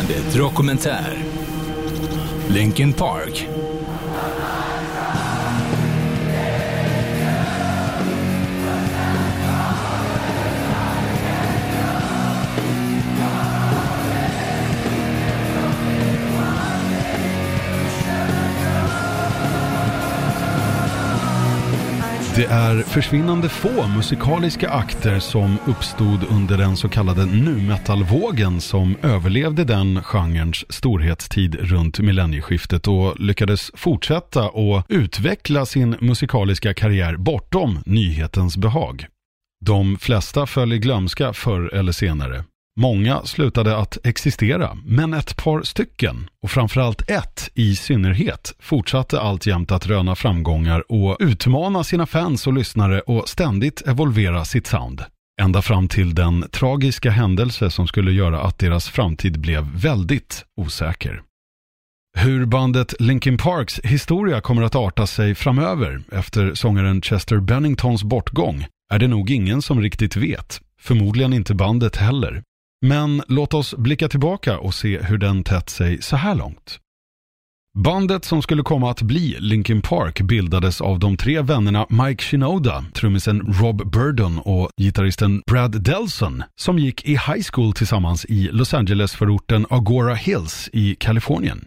Bandit Dokumentär. Linkin Park. Det är försvinnande få musikaliska akter som uppstod under den så kallade nu metal-vågen som överlevde den genrens storhetstid runt millennieskiftet och lyckades fortsätta och utveckla sin musikaliska karriär bortom nyhetens behag. De flesta föll i glömska förr eller senare. Många slutade att existera, men ett par stycken, och framförallt ett i synnerhet, fortsatte alltjämt att röna framgångar och utmana sina fans och lyssnare och ständigt evolvera sitt sound. Ända fram till den tragiska händelse som skulle göra att deras framtid blev väldigt osäker. Hur bandet Linkin Parks historia kommer att arta sig framöver efter sångaren Chester Benningtons bortgång är det nog ingen som riktigt vet. Förmodligen inte bandet heller. Men låt oss blicka tillbaka och se hur den tätt sig så här långt. Bandet som skulle komma att bli Linkin Park bildades av de tre vännerna Mike Shinoda, trummisen Rob Burdon och gitarristen Brad Delson som gick i high school tillsammans i Los Angeles-förorten Agora Hills i Kalifornien.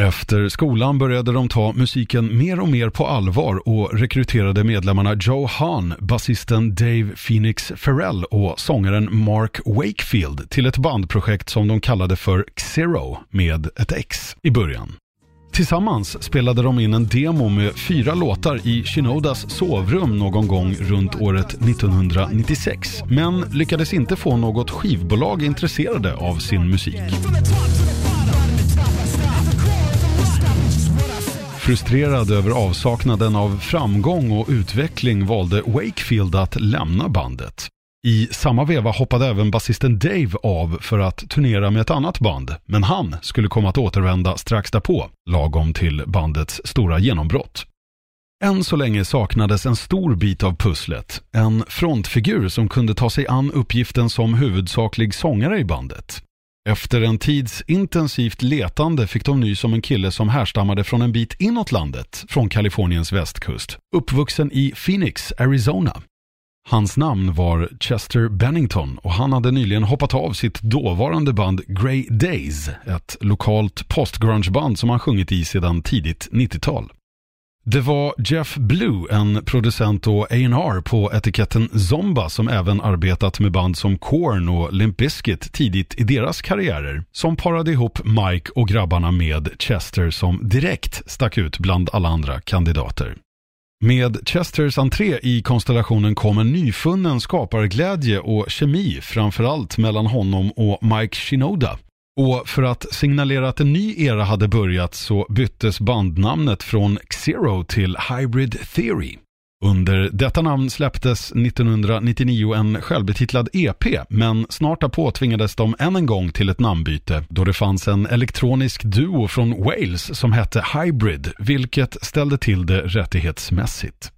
Efter skolan började de ta musiken mer och mer på allvar och rekryterade medlemmarna Joe Hahn, basisten Dave Phoenix Ferrell och sångaren Mark Wakefield till ett bandprojekt som de kallade för Xero med ett X i början. Tillsammans spelade de in en demo med fyra låtar i Shinodas sovrum någon gång runt året 1996 men lyckades inte få något skivbolag intresserade av sin musik. Frustrerad över avsaknaden av framgång och utveckling valde Wakefield att lämna bandet. I samma veva hoppade även basisten Dave av för att turnera med ett annat band, men han skulle komma att återvända strax därpå, lagom till bandets stora genombrott. Än så länge saknades en stor bit av pusslet, en frontfigur som kunde ta sig an uppgiften som huvudsaklig sångare i bandet. Efter en tids intensivt letande fick de nys om en kille som härstammade från en bit inåt landet, från Kaliforniens västkust, uppvuxen i Phoenix, Arizona. Hans namn var Chester Bennington och han hade nyligen hoppat av sitt dåvarande band Grey Days, ett lokalt postgrungeband som han sjungit i sedan tidigt 90-tal. Det var Jeff Blue, en producent och A&R på etiketten Zomba som även arbetat med band som Korn och Limp Bizkit tidigt i deras karriärer, som parade ihop Mike och grabbarna med Chester som direkt stack ut bland alla andra kandidater. Med Chesters entré i konstellationen kom en nyfunnen skaparglädje och kemi framförallt mellan honom och Mike Shinoda och för att signalera att en ny era hade börjat så byttes bandnamnet från Xero till Hybrid Theory. Under detta namn släpptes 1999 en självbetitlad EP, men snart därpå tvingades de än en gång till ett namnbyte då det fanns en elektronisk duo från Wales som hette Hybrid, vilket ställde till det rättighetsmässigt.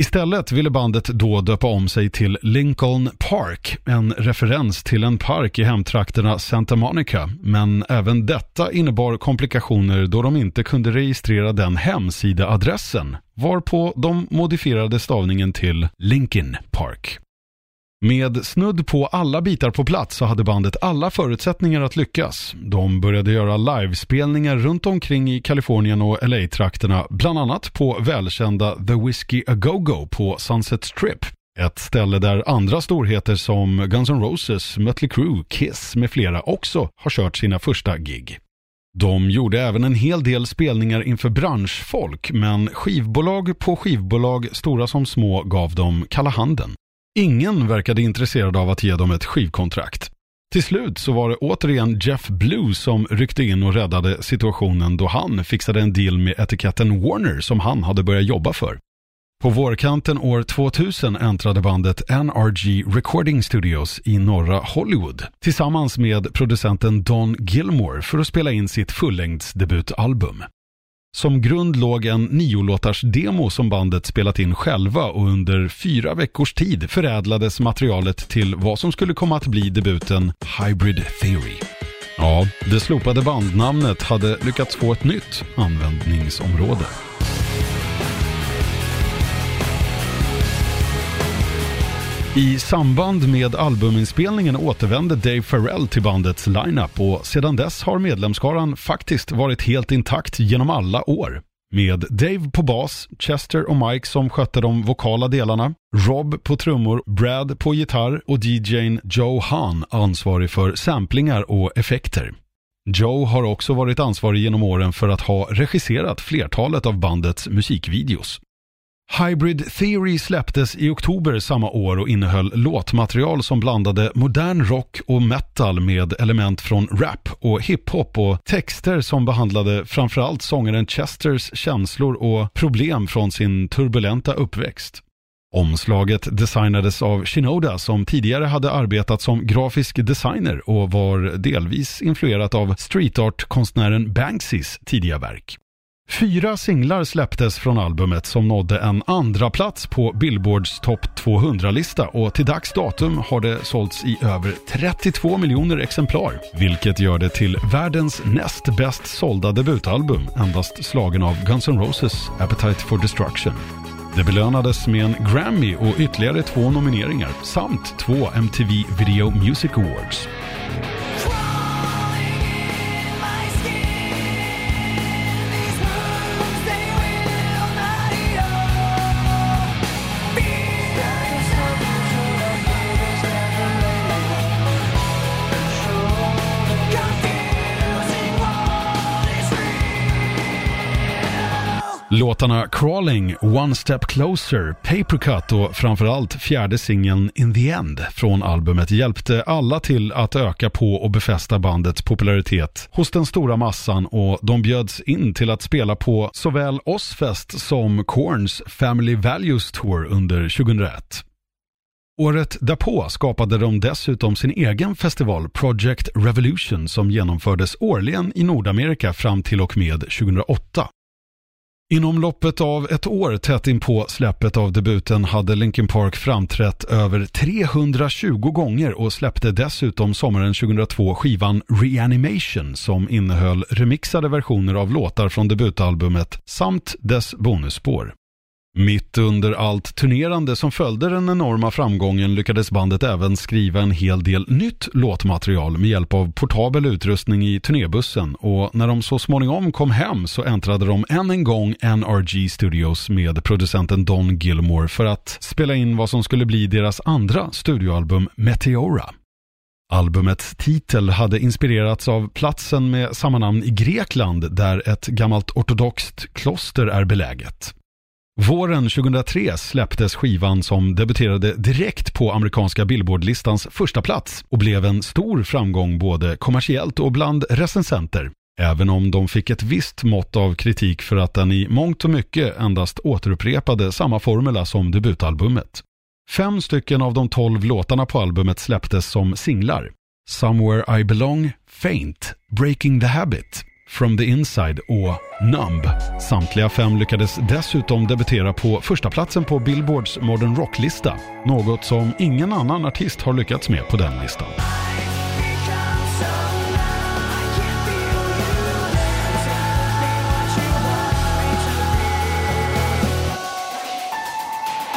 Istället ville bandet då döpa om sig till Lincoln Park, en referens till en park i hemtrakterna Santa Monica. Men även detta innebar komplikationer då de inte kunde registrera den hemsidaadressen, varpå de modifierade stavningen till Linkin Park. Med snudd på alla bitar på plats så hade bandet alla förutsättningar att lyckas. De började göra livespelningar runt omkring i Kalifornien och LA-trakterna, bland annat på välkända The Whiskey A Go-Go på Sunset Strip. Ett ställe där andra storheter som Guns N' Roses, Mötley Crüe, Kiss med flera också har kört sina första gig. De gjorde även en hel del spelningar inför branschfolk, men skivbolag på skivbolag, stora som små, gav dem kalla handen. Ingen verkade intresserad av att ge dem ett skivkontrakt. Till slut så var det återigen Jeff Blue som ryckte in och räddade situationen då han fixade en deal med etiketten Warner som han hade börjat jobba för. På vårkanten år 2000 äntrade bandet NRG Recording Studios i norra Hollywood tillsammans med producenten Don Gilmore för att spela in sitt fullängdsdebutalbum. Som grund låg en niolåtars demo som bandet spelat in själva och under fyra veckors tid förädlades materialet till vad som skulle komma att bli debuten Hybrid Theory. Ja, det slopade bandnamnet hade lyckats få ett nytt användningsområde. I samband med albuminspelningen återvände Dave Farrell till bandets lineup och sedan dess har medlemskaran faktiskt varit helt intakt genom alla år. Med Dave på bas, Chester och Mike som skötte de vokala delarna, Rob på trummor, Brad på gitarr och DJn Joe Hahn ansvarig för samplingar och effekter. Joe har också varit ansvarig genom åren för att ha regisserat flertalet av bandets musikvideos. Hybrid Theory släpptes i oktober samma år och innehöll låtmaterial som blandade modern rock och metal med element från rap och hiphop och texter som behandlade framförallt sångaren Chesters känslor och problem från sin turbulenta uppväxt. Omslaget designades av Shinoda som tidigare hade arbetat som grafisk designer och var delvis influerat av streetart-konstnären Banksys tidiga verk. Fyra singlar släpptes från albumet som nådde en andra plats på Billboards topp 200-lista och till dags datum har det sålts i över 32 miljoner exemplar, vilket gör det till världens näst bäst sålda debutalbum, endast slagen av Guns N' Roses Appetite for Destruction. Det belönades med en Grammy och ytterligare två nomineringar samt två MTV Video Music Awards. Låtarna Crawling, One Step Closer, Papercut och framförallt fjärde singeln In the End från albumet hjälpte alla till att öka på och befästa bandets popularitet hos den stora massan och de bjöds in till att spela på såväl Ozfest som Korns Family Values Tour under 2001. Året därpå skapade de dessutom sin egen festival Project Revolution som genomfördes årligen i Nordamerika fram till och med 2008. Inom loppet av ett år tätt in på släppet av debuten hade Linkin Park framträtt över 320 gånger och släppte dessutom sommaren 2002 skivan Reanimation som innehöll remixade versioner av låtar från debutalbumet samt dess bonusspår. Mitt under allt turnerande som följde den enorma framgången lyckades bandet även skriva en hel del nytt låtmaterial med hjälp av portabel utrustning i turnébussen och när de så småningom kom hem så äntrade de än en gång NRG Studios med producenten Don Gilmore för att spela in vad som skulle bli deras andra studioalbum Meteora. Albumets titel hade inspirerats av platsen med samma namn i Grekland där ett gammalt ortodoxt kloster är beläget. Våren 2003 släpptes skivan som debuterade direkt på amerikanska Billboardlistans första plats och blev en stor framgång både kommersiellt och bland recensenter. Även om de fick ett visst mått av kritik för att den i mångt och mycket endast återupprepade samma formula som debutalbumet. Fem stycken av de tolv låtarna på albumet släpptes som singlar. Somewhere I Belong, Faint, Breaking the Habit, From the Inside och Numb. Samtliga fem lyckades dessutom debutera på första platsen på Billboards Modern Rock-lista. Något som ingen annan artist har lyckats med på den listan.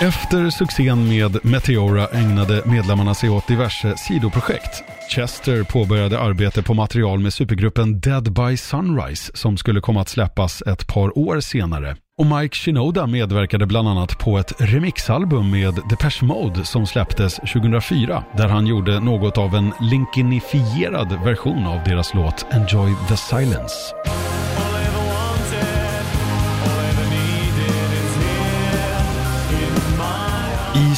Efter succén med Meteora ägnade medlemmarna sig åt diverse sidoprojekt. Chester påbörjade arbete på material med supergruppen Dead by Sunrise som skulle komma att släppas ett par år senare. Och Mike Shinoda medverkade bland annat på ett remixalbum med Depeche Mode som släpptes 2004 där han gjorde något av en linkinifierad version av deras låt Enjoy the Silence.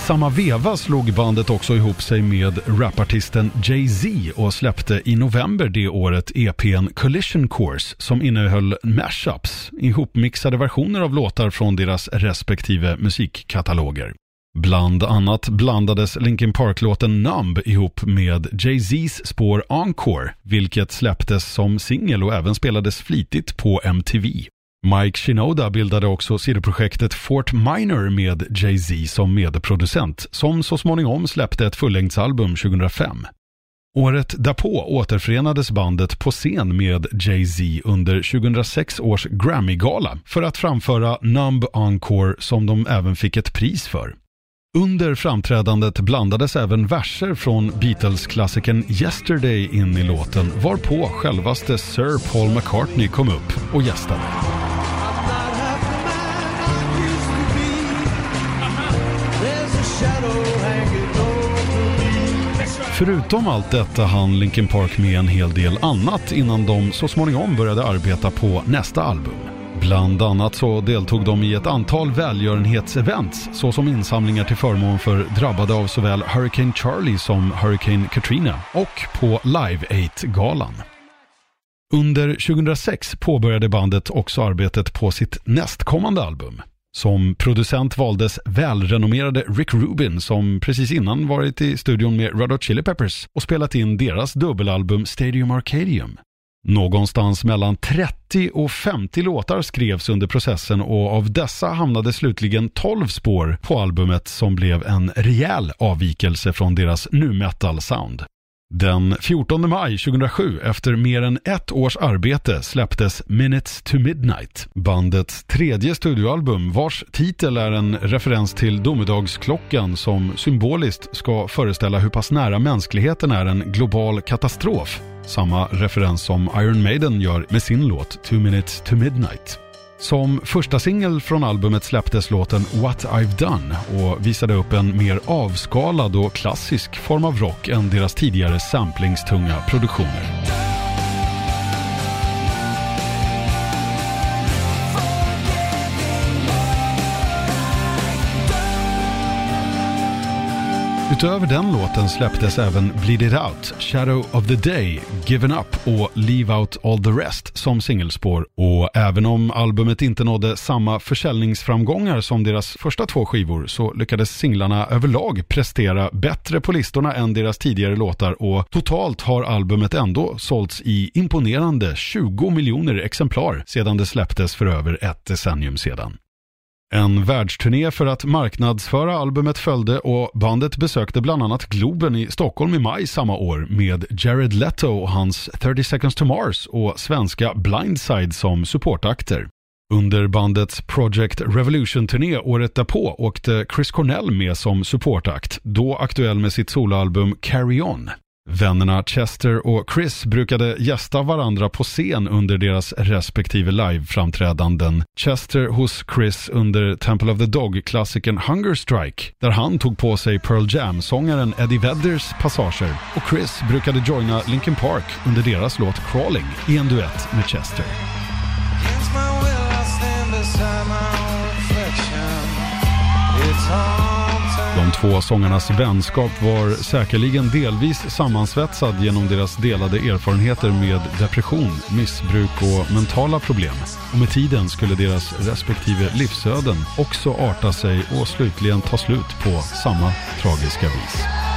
Samma veva slog bandet också ihop sig med rapartisten Jay-Z och släppte i november det året EPn Collision Course som innehöll mashups, ihopmixade versioner av låtar från deras respektive musikkataloger. Bland annat blandades Linkin Park-låten Numb ihop med Jay-Z's spår Encore, vilket släpptes som singel och även spelades flitigt på MTV. Mike Shinoda bildade också sidoprojektet Fort Minor med Jay-Z som medproducent, som så småningom släppte ett fullängdsalbum 2005. Året därpå återförenades bandet på scen med Jay-Z under 2006 års Grammy-gala för att framföra Numb Encore som de även fick ett pris för. Under framträdandet blandades även verser från Beatles-klassikern Yesterday in i låten varpå självaste Sir Paul McCartney kom upp och gästade. Förutom allt detta hann Linkin Park med en hel del annat innan de så småningom började arbeta på nästa album. Bland annat så deltog de i ett antal välgörenhetsevents såsom insamlingar till förmån för drabbade av såväl Hurricane Charlie som Hurricane Katrina och på Live 8-galan. Under 2006 påbörjade bandet också arbetet på sitt nästkommande album. Som producent valdes välrenommerade Rick Rubin som precis innan varit i studion med Red Hot Chili Peppers och spelat in deras dubbelalbum Stadium Arcadium. Någonstans mellan 30 och 50 låtar skrevs under processen och av dessa hamnade slutligen 12 spår på albumet som blev en rejäl avvikelse från deras nu metal sound. Den 14 maj 2007, efter mer än ett års arbete, släpptes Minutes to Midnight, bandets tredje studioalbum vars titel är en referens till domedagsklockan som symboliskt ska föreställa hur pass nära mänskligheten är en global katastrof. Samma referens som Iron Maiden gör med sin låt Two Minutes to Midnight. Som första singel från albumet släpptes låten What I've Done och visade upp en mer avskalad och klassisk form av rock än deras tidigare samplingstunga produktioner. Utöver den låten släpptes även Bleed It Out, Shadow of the Day, Given Up och Leave Out All the Rest som singelspår. Och även om albumet inte nådde samma försäljningsframgångar som deras första två skivor så lyckades singlarna överlag prestera bättre på listorna än deras tidigare låtar och totalt har albumet ändå sålts i imponerande 20 miljoner exemplar sedan det släpptes för över ett decennium sedan. En världsturné för att marknadsföra albumet följde och bandet besökte bland annat Globen i Stockholm i maj samma år med Jared Leto och hans 30 Seconds to Mars och svenska Blindside som supportakter. Under bandets Project Revolution-turné året därpå åkte Chris Cornell med som supportakt, då aktuell med sitt soloalbum Carry On. Vännerna Chester och Chris brukade gästa varandra på scen under deras respektive liveframträdanden. Chester hos Chris under Temple of the Dog-klassikern Hunger Strike, där han tog på sig Pearl Jam-sångaren Eddie Vedders passager och Chris brukade joina Linkin Park under deras låt Crawling i en duett med Chester. De två sångarnas vänskap var säkerligen delvis sammansvetsad genom deras delade erfarenheter med depression, missbruk och mentala problem. Och med tiden skulle deras respektive livsöden också arta sig och slutligen ta slut på samma tragiska vis.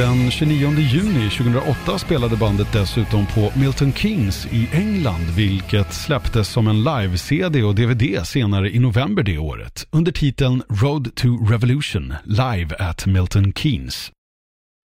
Den 29 juni 2008 spelade bandet dessutom på Milton Kings i England, vilket släpptes som en live-CD och DVD senare i november det året, under titeln Road to Revolution, live at Milton Keynes.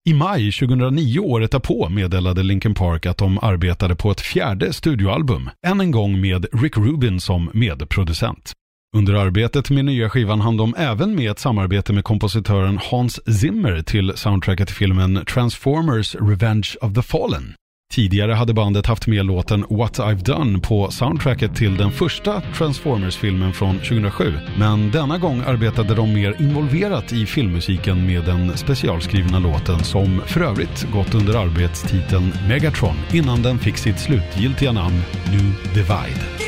I maj 2009 året därpå meddelade Linkin Park att de arbetade på ett fjärde studioalbum, än en gång med Rick Rubin som medproducent. Under arbetet med nya skivan hann de även med ett samarbete med kompositören Hans Zimmer till soundtracket till filmen Transformers Revenge of the Fallen. Tidigare hade bandet haft med låten What I've Done på soundtracket till den första Transformers-filmen från 2007. Men denna gång arbetade de mer involverat i filmmusiken med den specialskrivna låten som för övrigt gått under arbetstiteln Megatron innan den fick sitt slutgiltiga namn New Divide.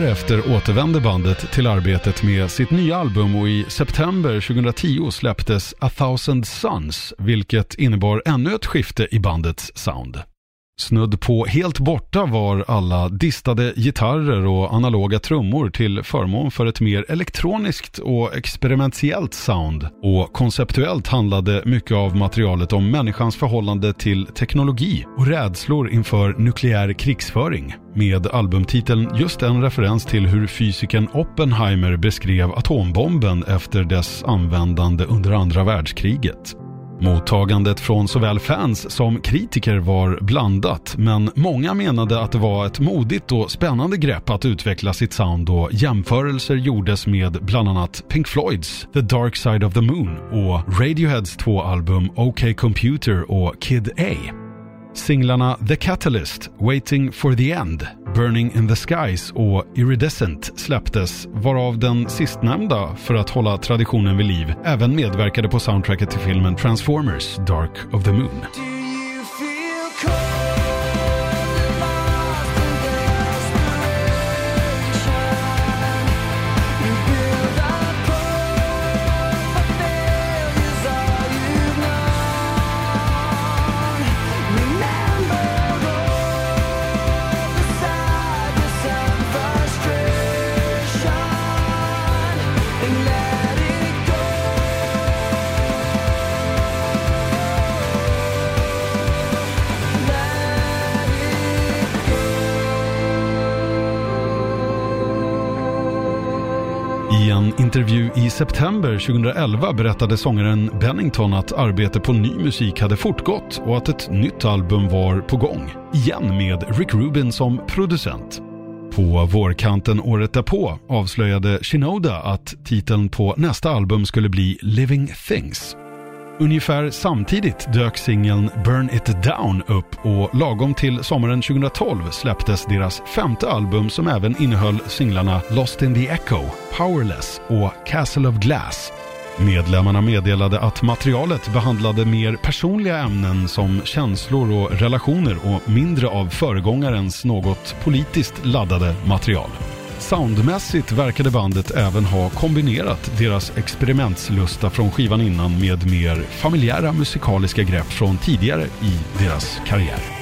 Därefter återvände bandet till arbetet med sitt nya album och i september 2010 släpptes A Thousand Suns, vilket innebar ännu ett skifte i bandets sound. Snudd på helt borta var alla distade gitarrer och analoga trummor till förmån för ett mer elektroniskt och experimentellt sound. Och konceptuellt handlade mycket av materialet om människans förhållande till teknologi och rädslor inför nukleär krigsföring. Med albumtiteln just en referens till hur fysikern Oppenheimer beskrev atombomben efter dess användande under andra världskriget. Mottagandet från såväl fans som kritiker var blandat, men många menade att det var ett modigt och spännande grepp att utveckla sitt sound och jämförelser gjordes med bland annat Pink Floyds The Dark Side of the Moon och Radioheads två album OK Computer och Kid A. Singlarna The Catalyst, Waiting for the End, Burning in the Skies och Iridescent släpptes, varav den sistnämnda, för att hålla traditionen vid liv, även medverkade på soundtracket till filmen Transformers Dark of the Moon. September 2011 berättade sångaren Bennington att arbete på ny musik hade fortgått och att ett nytt album var på gång. Igen med Rick Rubin som producent. På vårkanten året därpå avslöjade Shinoda att titeln på nästa album skulle bli Living Things. Ungefär samtidigt dök singeln Burn It Down upp och lagom till sommaren 2012 släpptes deras femte album som även innehöll singlarna Lost in the Echo, Powerless och Castle of Glass. Medlemmarna meddelade att materialet behandlade mer personliga ämnen som känslor och relationer och mindre av föregångarens något politiskt laddade material. Soundmässigt verkade bandet även ha kombinerat deras experimentslusta från skivan innan med mer familjära musikaliska grepp från tidigare i deras karriär.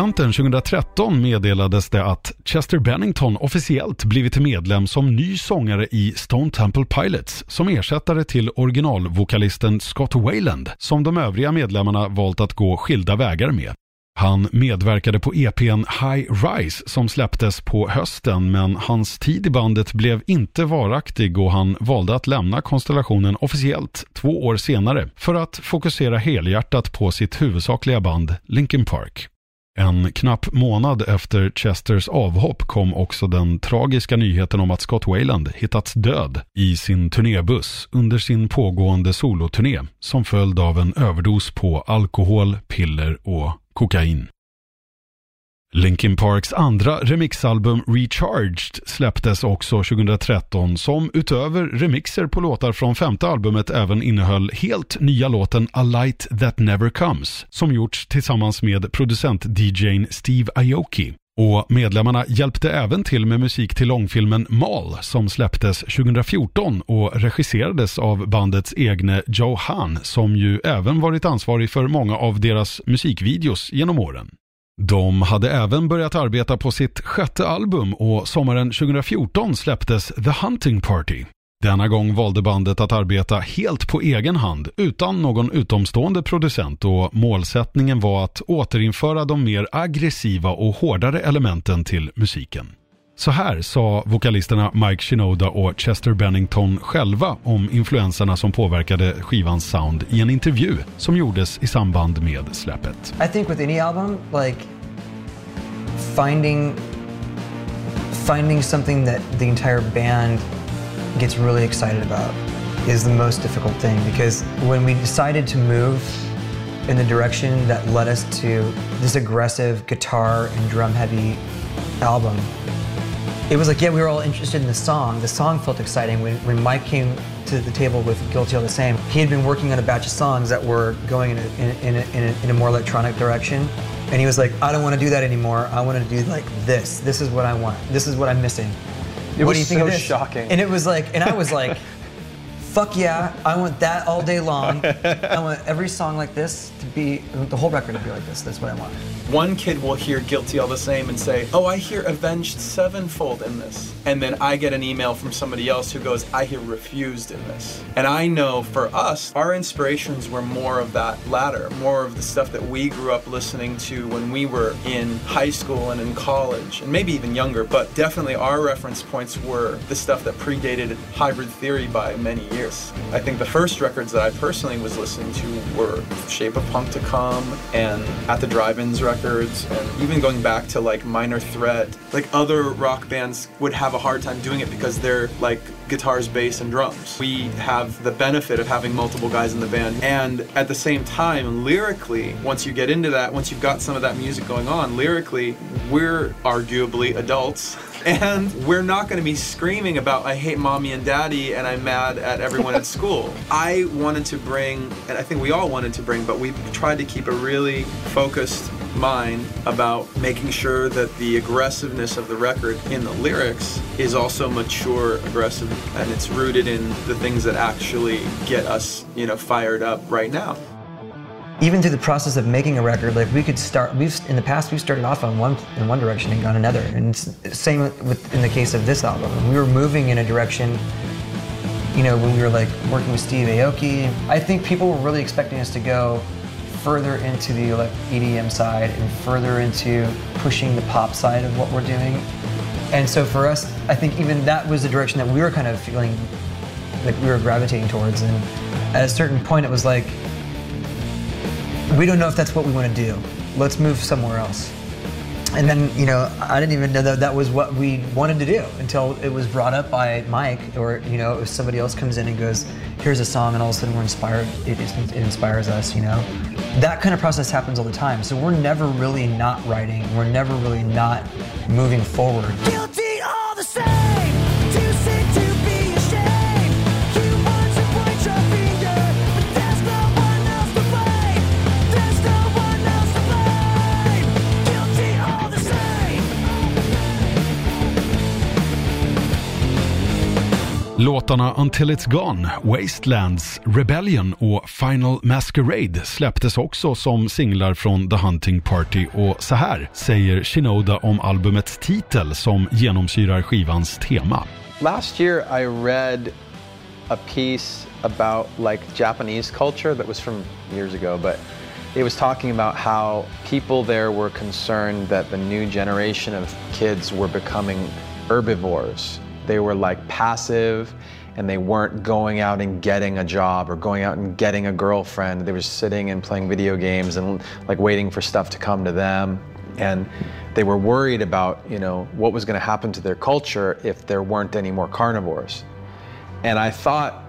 Vårkanten 2013 meddelades det att Chester Bennington officiellt blivit medlem som ny sångare i Stone Temple Pilots som ersättare till originalvokalisten Scott Wayland som de övriga medlemmarna valt att gå skilda vägar med. Han medverkade på EPn High Rise som släpptes på hösten men hans tid i bandet blev inte varaktig och han valde att lämna konstellationen officiellt två år senare för att fokusera helhjärtat på sitt huvudsakliga band Linkin Park. En knapp månad efter Chesters avhopp kom också den tragiska nyheten om att Scott Wayland hittats död i sin turnébuss under sin pågående soloturné som följd av en överdos på alkohol, piller och kokain. Linkin Parks andra remixalbum Recharged släpptes också 2013 som utöver remixer på låtar från femte albumet även innehöll helt nya låten A Light That Never Comes som gjorts tillsammans med producent-DJn Steve Aoki. Och medlemmarna hjälpte även till med musik till långfilmen Mal som släpptes 2014 och regisserades av bandets egne Joe Han som ju även varit ansvarig för många av deras musikvideos genom åren. De hade även börjat arbeta på sitt sjätte album och sommaren 2014 släpptes The Hunting Party. Denna gång valde bandet att arbeta helt på egen hand utan någon utomstående producent och målsättningen var att återinföra de mer aggressiva och hårdare elementen till musiken. Så här sa vokalisterna Mike Shinoda och Chester Bennington själva om influenserna som påverkade skivans sound i en intervju som gjordes i samband med släppet. I think with any album, like finding finding something that the entire band gets really excited about is the most difficult thing because when we decided to move in the direction that led us to this aggressive guitar and drum heavy album, it was like, yeah, we were all interested in the song. The song felt exciting. When, when Mike came to the table with Guilty All the Same, he had been working on a batch of songs that were going in a, in, in, a, in, a, in a more electronic direction. And he was like, I don't want to do that anymore. I want to do like this. This is what I want. This is what I'm missing. It what was do you think so of this? shocking. And it was like, and I was like, fuck yeah, I want that all day long. I want every song like this to be, the whole record to be like this. That's what I want. One kid will hear Guilty All the Same and say, Oh, I hear Avenged Sevenfold in this. And then I get an email from somebody else who goes, I hear Refused in this. And I know for us, our inspirations were more of that latter, more of the stuff that we grew up listening to when we were in high school and in college, and maybe even younger. But definitely our reference points were the stuff that predated Hybrid Theory by many years. I think the first records that I personally was listening to were Shape of Punk to Come and At the Drive-Ins records, and even going back to like Minor Threat. Like other rock bands would have a hard time doing it because they're like guitars, bass, and drums. We have the benefit of having multiple guys in the band, and at the same time, lyrically, once you get into that, once you've got some of that music going on, lyrically, we're arguably adults. And we're not going to be screaming about, I hate mommy and daddy and I'm mad at everyone at school. I wanted to bring, and I think we all wanted to bring, but we tried to keep a really focused mind about making sure that the aggressiveness of the record in the lyrics is also mature, aggressive, and it's rooted in the things that actually get us, you know, fired up right now. Even through the process of making a record, like we could start. We've in the past we've started off on one in one direction and gone another, and same with in the case of this album. We were moving in a direction. You know, when we were like working with Steve Aoki, I think people were really expecting us to go further into the like EDM side and further into pushing the pop side of what we're doing. And so for us, I think even that was the direction that we were kind of feeling like we were gravitating towards. And at a certain point, it was like, we don't know if that's what we want to do. Let's move somewhere else. And then, you know, I didn't even know that that was what we wanted to do until it was brought up by Mike, or you know, if somebody else comes in and goes, "Here's a song," and all of a sudden we're inspired. It, it inspires us, you know. That kind of process happens all the time. So we're never really not writing. We're never really not moving forward. Låtarna Until It's Gone, Wastelands, Rebellion och Final Masquerade släpptes också som singlar från The Hunting Party och så här säger Shinoda om albumets titel som genomsyrar skivans tema. Last year, I read a piece about like Japanese culture that was from years ago, but it was talking about how people there were concerned that the new generation of kids were becoming herbivores. They were like passive and they weren't going out and getting a job or going out and getting a girlfriend. They were sitting and playing video games and like waiting for stuff to come to them. And they were worried about, you know, what was going to happen to their culture if there weren't any more carnivores. And I thought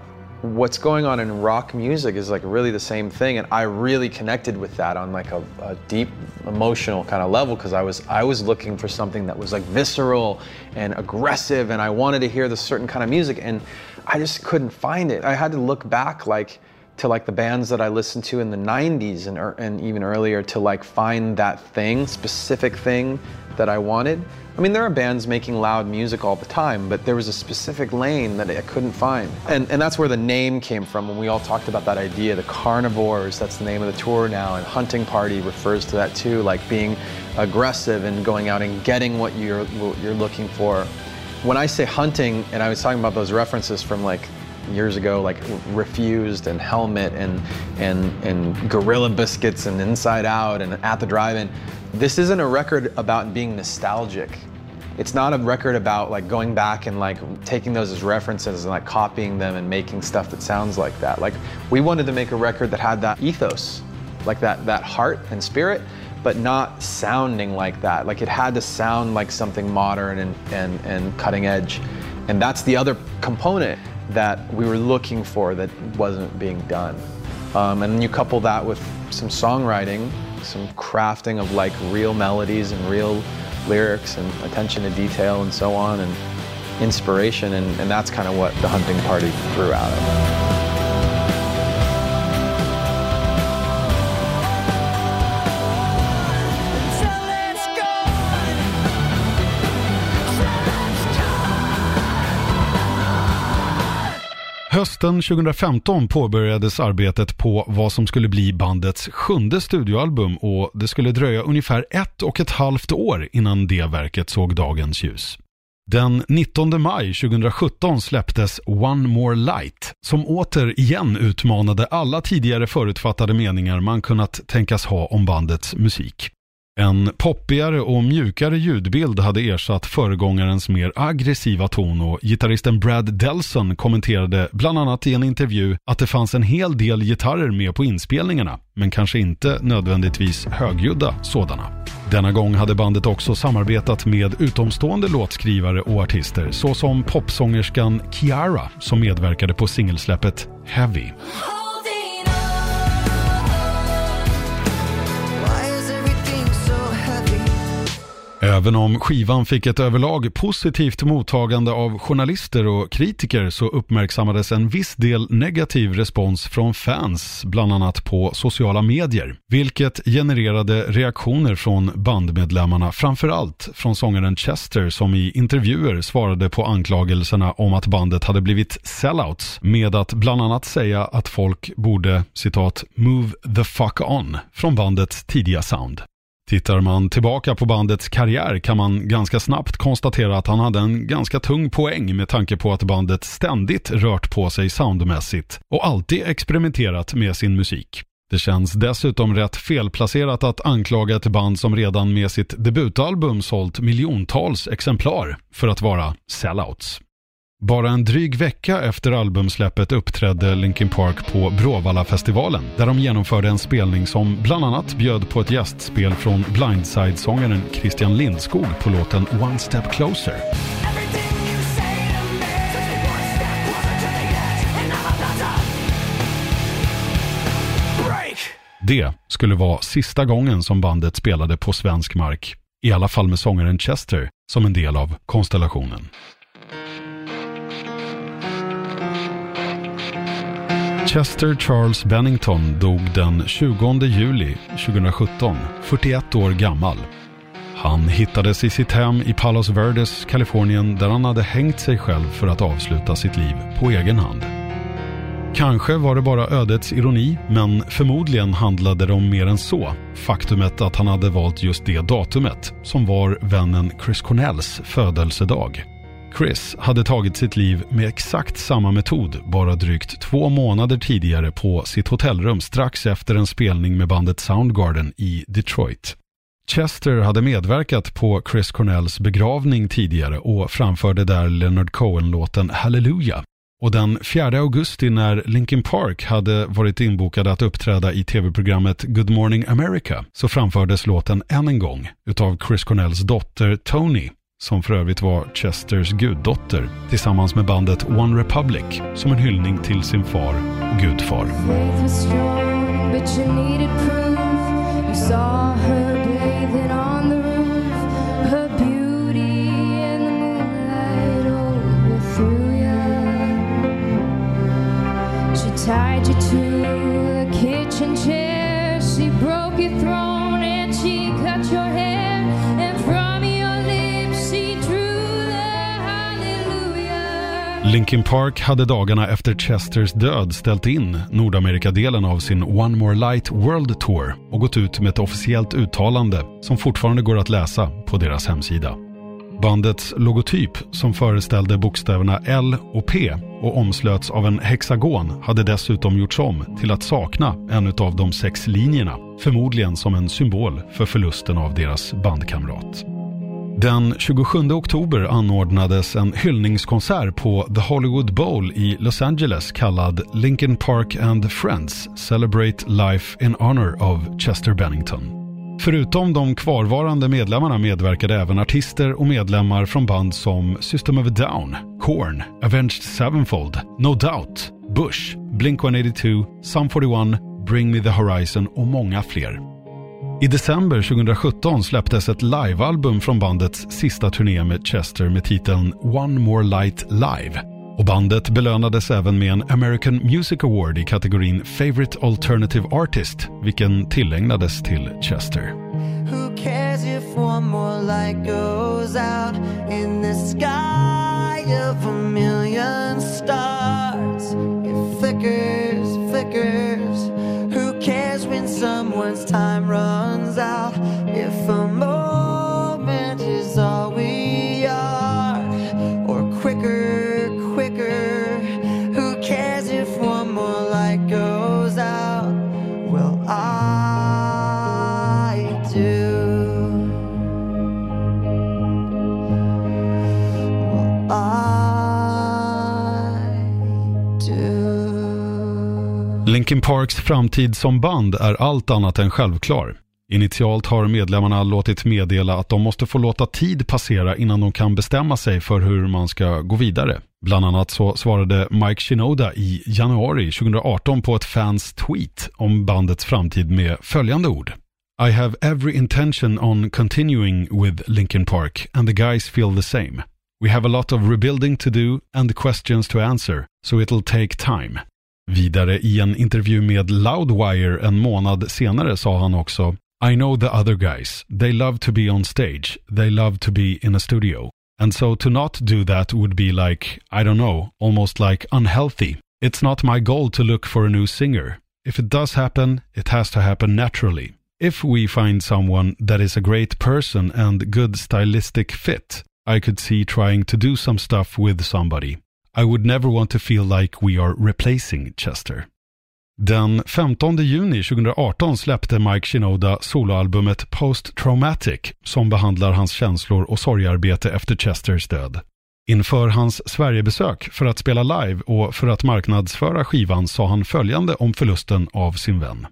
what's going on in rock music is like really the same thing and I really connected with that on like a, a deep emotional kind of level because I was I was looking for something that was like visceral and aggressive and I wanted to hear this certain kind of music and I just couldn't find it. I had to look back like to like the bands that I listened to in the 90s and, ear- and even earlier to like find that thing, specific thing that I wanted. I mean, there are bands making loud music all the time, but there was a specific lane that I couldn't find. And, and that's where the name came from when we all talked about that idea, the carnivores, that's the name of the tour now, and Hunting Party refers to that too, like being aggressive and going out and getting what you're, what you're looking for. When I say hunting, and I was talking about those references from like years ago, like Refused and Helmet and and and Gorilla Biscuits and Inside Out and At the Drive-In. This isn't a record about being nostalgic. It's not a record about like going back and like taking those as references and like copying them and making stuff that sounds like that. Like we wanted to make a record that had that ethos, like that that heart and spirit, but not sounding like that. Like it had to sound like something modern and and, and cutting edge. And that's the other component. that we were looking for that wasn't being done. Um, and then you couple that with some songwriting, some crafting of like real melodies and real lyrics and attention to detail and so on, and inspiration, and, and that's kind of what the hunting party grew out of. Hösten 2015 påbörjades arbetet på vad som skulle bli bandets sjunde studioalbum och det skulle dröja ungefär ett och ett halvt år innan det verket såg dagens ljus. Den 19 maj 2017 släpptes One More Light som återigen utmanade alla tidigare förutfattade meningar man kunnat tänkas ha om bandets musik. En poppigare och mjukare ljudbild hade ersatt föregångarens mer aggressiva ton och gitarristen Brad Delson kommenterade bland annat i en intervju att det fanns en hel del gitarrer med på inspelningarna, men kanske inte nödvändigtvis högljudda sådana. Denna gång hade bandet också samarbetat med utomstående låtskrivare och artister såsom popsångerskan Kiara som medverkade på singelsläppet Heavy. Även om skivan fick ett överlag positivt mottagande av journalister och kritiker så uppmärksammades en viss del negativ respons från fans, bland annat på sociala medier. Vilket genererade reaktioner från bandmedlemmarna, framförallt från sångaren Chester som i intervjuer svarade på anklagelserna om att bandet hade blivit sellouts med att bland annat säga att folk borde, citat, move the fuck on från bandets tidiga sound. Tittar man tillbaka på bandets karriär kan man ganska snabbt konstatera att han hade en ganska tung poäng med tanke på att bandet ständigt rört på sig soundmässigt och alltid experimenterat med sin musik. Det känns dessutom rätt felplacerat att anklaga ett band som redan med sitt debutalbum sålt miljontals exemplar för att vara sellouts. Bara en dryg vecka efter albumsläppet uppträdde Linkin Park på Bråvalla-festivalen där de genomförde en spelning som bland annat bjöd på ett gästspel från Blindside-sångaren Christian Lindskog på låten One Step Closer. Det skulle vara sista gången som bandet spelade på svensk mark, i alla fall med sångaren Chester som en del av konstellationen. Chester Charles Bennington dog den 20 juli 2017, 41 år gammal. Han hittades i sitt hem i Palos Verdes, Kalifornien, där han hade hängt sig själv för att avsluta sitt liv på egen hand. Kanske var det bara ödets ironi, men förmodligen handlade det om mer än så. Faktumet att han hade valt just det datumet, som var vännen Chris Cornells födelsedag. Chris hade tagit sitt liv med exakt samma metod bara drygt två månader tidigare på sitt hotellrum strax efter en spelning med bandet Soundgarden i Detroit. Chester hade medverkat på Chris Cornells begravning tidigare och framförde där Leonard Cohen-låten Hallelujah. Och den 4 augusti när Linkin Park hade varit inbokade att uppträda i tv-programmet Good Morning America så framfördes låten än en gång utav Chris Cornells dotter Tony som för övrigt var Chesters guddotter tillsammans med bandet One Republic som en hyllning till sin far och gudfar. tied you to but kitchen chair. Linkin Park hade dagarna efter Chesters död ställt in Nordamerikadelen av sin One More Light World Tour och gått ut med ett officiellt uttalande som fortfarande går att läsa på deras hemsida. Bandets logotyp som föreställde bokstäverna L och P och omslöts av en hexagon hade dessutom gjorts om till att sakna en av de sex linjerna, förmodligen som en symbol för förlusten av deras bandkamrat. Den 27 oktober anordnades en hyllningskonsert på The Hollywood Bowl i Los Angeles kallad Linkin Park and Friends Celebrate Life in Honor of Chester Bennington. Förutom de kvarvarande medlemmarna medverkade även artister och medlemmar från band som System of a Down, Korn, Avenged Sevenfold, No Doubt, Bush, Blink-182, Sum 41, Bring Me The Horizon och många fler. I december 2017 släpptes ett livealbum från bandets sista turné med Chester med titeln One More Light Live. Och bandet belönades även med en American Music Award i kategorin Favorite Alternative Artist, vilken tillägnades till Chester. Who cares if one more light goes out in the sky of a million stars? It flickers. Who cares when someone's time runs out? If a Linkin Parks framtid som band är allt annat än självklar. Initialt har medlemmarna låtit meddela att de måste få låta tid passera innan de kan bestämma sig för hur man ska gå vidare. Bland annat så svarade Mike Shinoda i januari 2018 på ett fans tweet om bandets framtid med följande ord. I have every intention on continuing with Linkin Park and the guys feel the same. We have a lot of rebuilding to do and questions to answer, so it'll take time. Vidare i en intervju med Loudwire en månad senare sa han också I know the other guys. They love to be on stage. They love to be in a studio. And so to not do that would be like, I don't know, almost like unhealthy. It's not my goal to look for a new singer. If it does happen, it has to happen naturally. If we find someone that is a great person and good stylistic fit, I could see trying to do some stuff with somebody. I would never want to feel like we are replacing Chester. Den 15 juni 2018 släppte Mike Shinoda soloalbumet Post Traumatic som behandlar hans känslor och sorgarbete efter Chesters död. Inför hans Sverigebesök för att spela live och för att marknadsföra skivan sa han följande om förlusten av sin vän.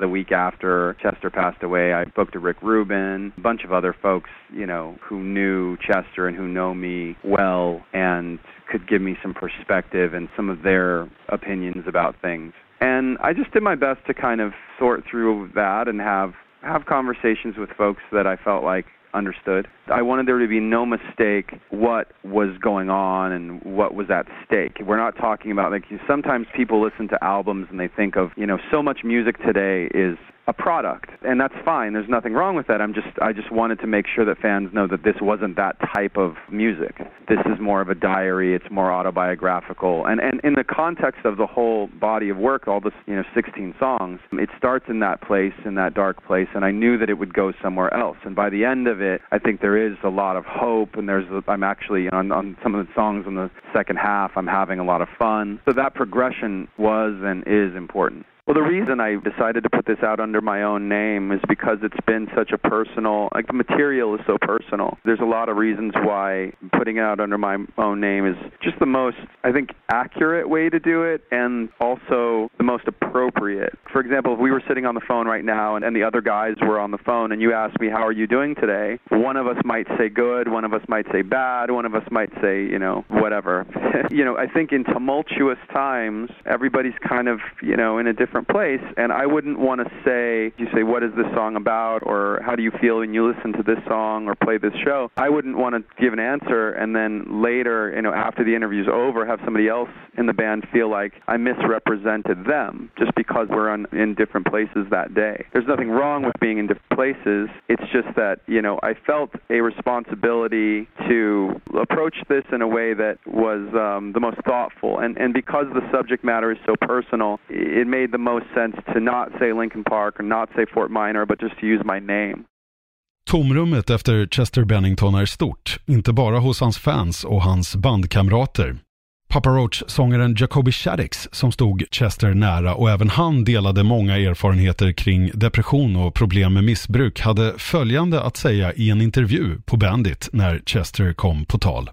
The week after Chester passed away, I spoke to Rick Rubin, a bunch of other folks, you know, who knew Chester and who know me well and could give me some perspective and some of their opinions about things. And I just did my best to kind of sort through that and have have conversations with folks that I felt like understood. I wanted there to be no mistake what was going on and what was at stake. We're not talking about like sometimes people listen to albums and they think of, you know, so much music today is a product and that's fine. There's nothing wrong with that. I'm just i just wanted to make sure that fans know that this wasn't that type of music. This is more of a diary. It's more autobiographical. And and in the context of the whole body of work all this you know 16 songs it starts in that place in that dark place and i knew that it would go somewhere else. And by the end of it i think there is a lot of hope and there's i'm actually on on some of the songs in the second half i'm having a lot of fun. So that progression was and is important well, the reason I decided to put this out under my own name is because it's been such a personal, like the material is so personal. There's a lot of reasons why putting it out under my own name is just the most, I think, accurate way to do it and also the most appropriate. For example, if we were sitting on the phone right now and, and the other guys were on the phone and you asked me, How are you doing today? One of us might say good, one of us might say bad, one of us might say, you know, whatever. you know, I think in tumultuous times, everybody's kind of, you know, in a different place. And I wouldn't want to say, you say, what is this song about? Or how do you feel when you listen to this song or play this show? I wouldn't want to give an answer and then later, you know, after the interview's over, have somebody else in the band feel like I misrepresented them just because we're on, in different places that day. There's nothing wrong with being in different places. It's just that, you know, I felt a responsibility to approach this in a way that was um, the most thoughtful. And, and because the subject matter is so personal, it made the most sense to not say Lincoln Park or not say Fort Minor, but just to use my name. Tomrummet efter Chester Bennington är stort, inte bara hos hans fans och hans bandkamrater. Papa Roach-sångaren Jacoby Shaddix som stod Chester nära och även han delade många erfarenheter kring depression och problem med missbruk hade följande att säga i en intervju på Bandit när Chester kom på tal.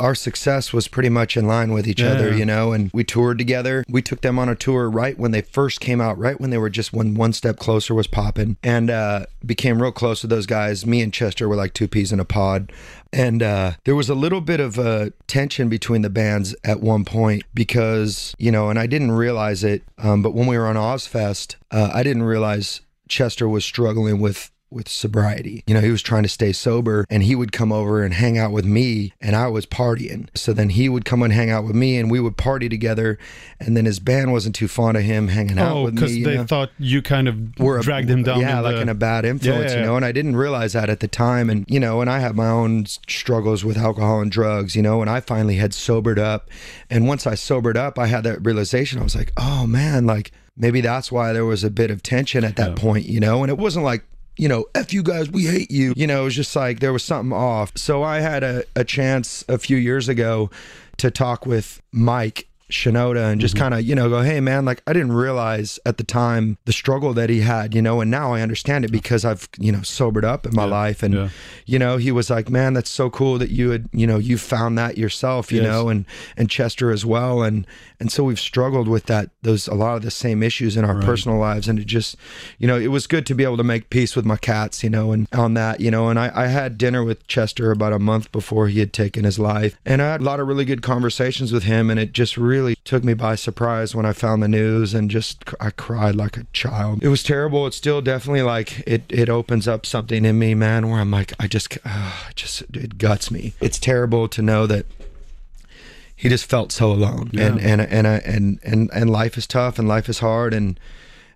Our success was pretty much in line with each Yeah, other, you know, and we toured together. We took them on a tour right when they first came out, right when they were just one one step closer was popping, and uh, became real close with those guys. Me and Chester were like two peas in a pod. And uh, there was a little bit of uh, tension between the bands at one point because, you know, and I didn't realize it, um, but when we were on Ozfest, uh, I didn't realize Chester was struggling with with sobriety. You know, he was trying to stay sober and he would come over and hang out with me and I was partying. So then he would come and hang out with me and we would party together and then his band wasn't too fond of him hanging out Oh, with me. because they know? thought you kind of were a- dragged him down. Yeah, like the- in a bad influence, Yeah, you yeah. know. And I didn't realize that at the time. And you know, and I had my own struggles with alcohol and drugs, you know. And I finally had sobered up. And once I sobered up, I had that realization. I was like, oh man, like maybe that's why there was a bit of tension at that point, you know. And it wasn't like. You know, F you guys, we hate you. You know, it was just like there was something off. So I had a, a chance a few years ago to talk with Mike Shinoda and just mm-hmm. kind of, you know, go, hey, man, like I didn't realize at the time the struggle that he had, you know, and now I understand it because I've, you know, sobered up in my life. And, yeah. you know, he was like, man, that's so cool that you had, you know, you found that yourself, you Yes. know, and, and Chester as well. And, and so we've struggled with that, those, a lot of the same issues in our personal lives. And it just, you know, it was good to be able to make peace with my cats, you know, and on that, you know, and I, I had dinner with Chester about a month before he had taken his life. And I had a lot of really good conversations with him. And it just really took me by surprise when I found the news and just, I cried like a child. It was terrible. It's still definitely like, it, it opens up something in me, man, where I'm like, I just, uh, just, it guts me. It's terrible to know that he just felt so alone and and and uh, and and and life is tough and life is hard and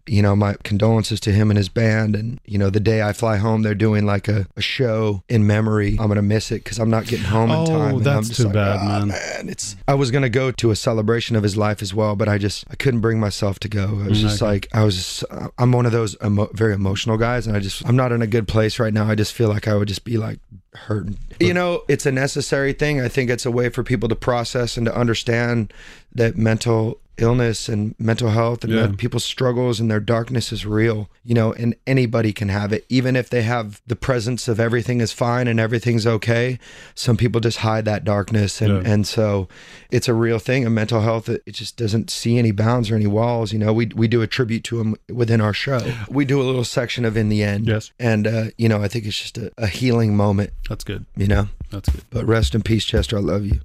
you know my condolences to him and his band. And you know the day i fly home they're doing like a, a show in memory. I'm gonna miss it because i'm not getting home in Oh, time. And that's too like, bad, "Ah, man." man it's i was gonna go to a celebration of his life as well but i just i couldn't bring myself to go. I was just okay. like i was just, i'm one of those emo- very emotional guys and i just i'm not in a good place right now. I just feel like i would just be like hurting you know it's a necessary thing. I think it's a way for people to process and to understand that mental illness and mental health and Yeah. people's struggles and their darkness is real you know and anybody can have it even if they have the presence of everything is fine and everything's okay some people just hide that darkness and Yeah. and so it's a real thing and mental health it, it just doesn't see any bounds or any walls you know we we do a tribute to him within our show we do a little section of in the end Yes. and uh you know i think it's just a, a healing moment That's good. you know That's good. but rest in peace chester i love you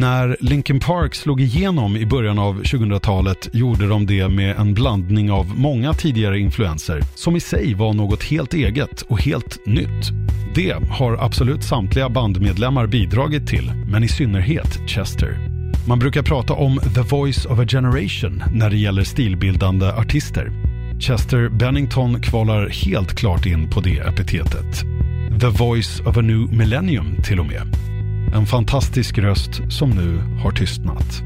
När Linkin Park slog igenom i början av 2000-talet gjorde de det med en blandning av många tidigare influenser som i sig var något helt eget och helt nytt. Det har absolut samtliga bandmedlemmar bidragit till, men i synnerhet Chester. Man brukar prata om “the voice of a generation” när det gäller stilbildande artister. Chester Bennington kvalar helt klart in på det epitetet. “The voice of a new millennium” till och med. En fantastisk röst som nu har tystnat.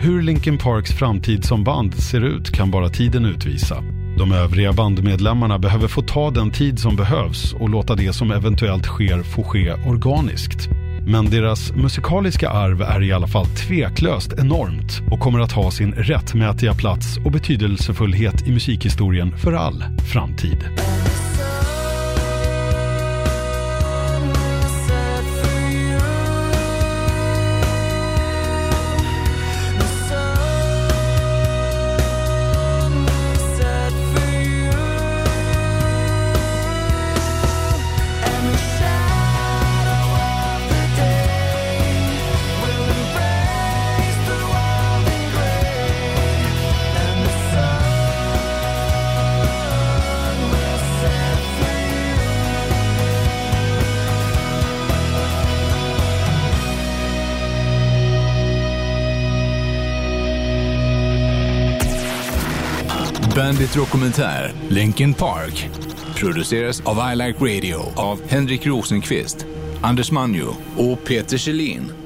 Hur Linkin Parks framtid som band ser ut kan bara tiden utvisa. De övriga bandmedlemmarna behöver få ta den tid som behövs och låta det som eventuellt sker få ske organiskt. Men deras musikaliska arv är i alla fall tveklöst enormt och kommer att ha sin rättmätiga plats och betydelsefullhet i musikhistorien för all framtid. Bandit Dokumentär, Linkin Park. Produceras av I Like Radio av Henrik Rosenqvist, Anders Manjo och Peter Kjellin.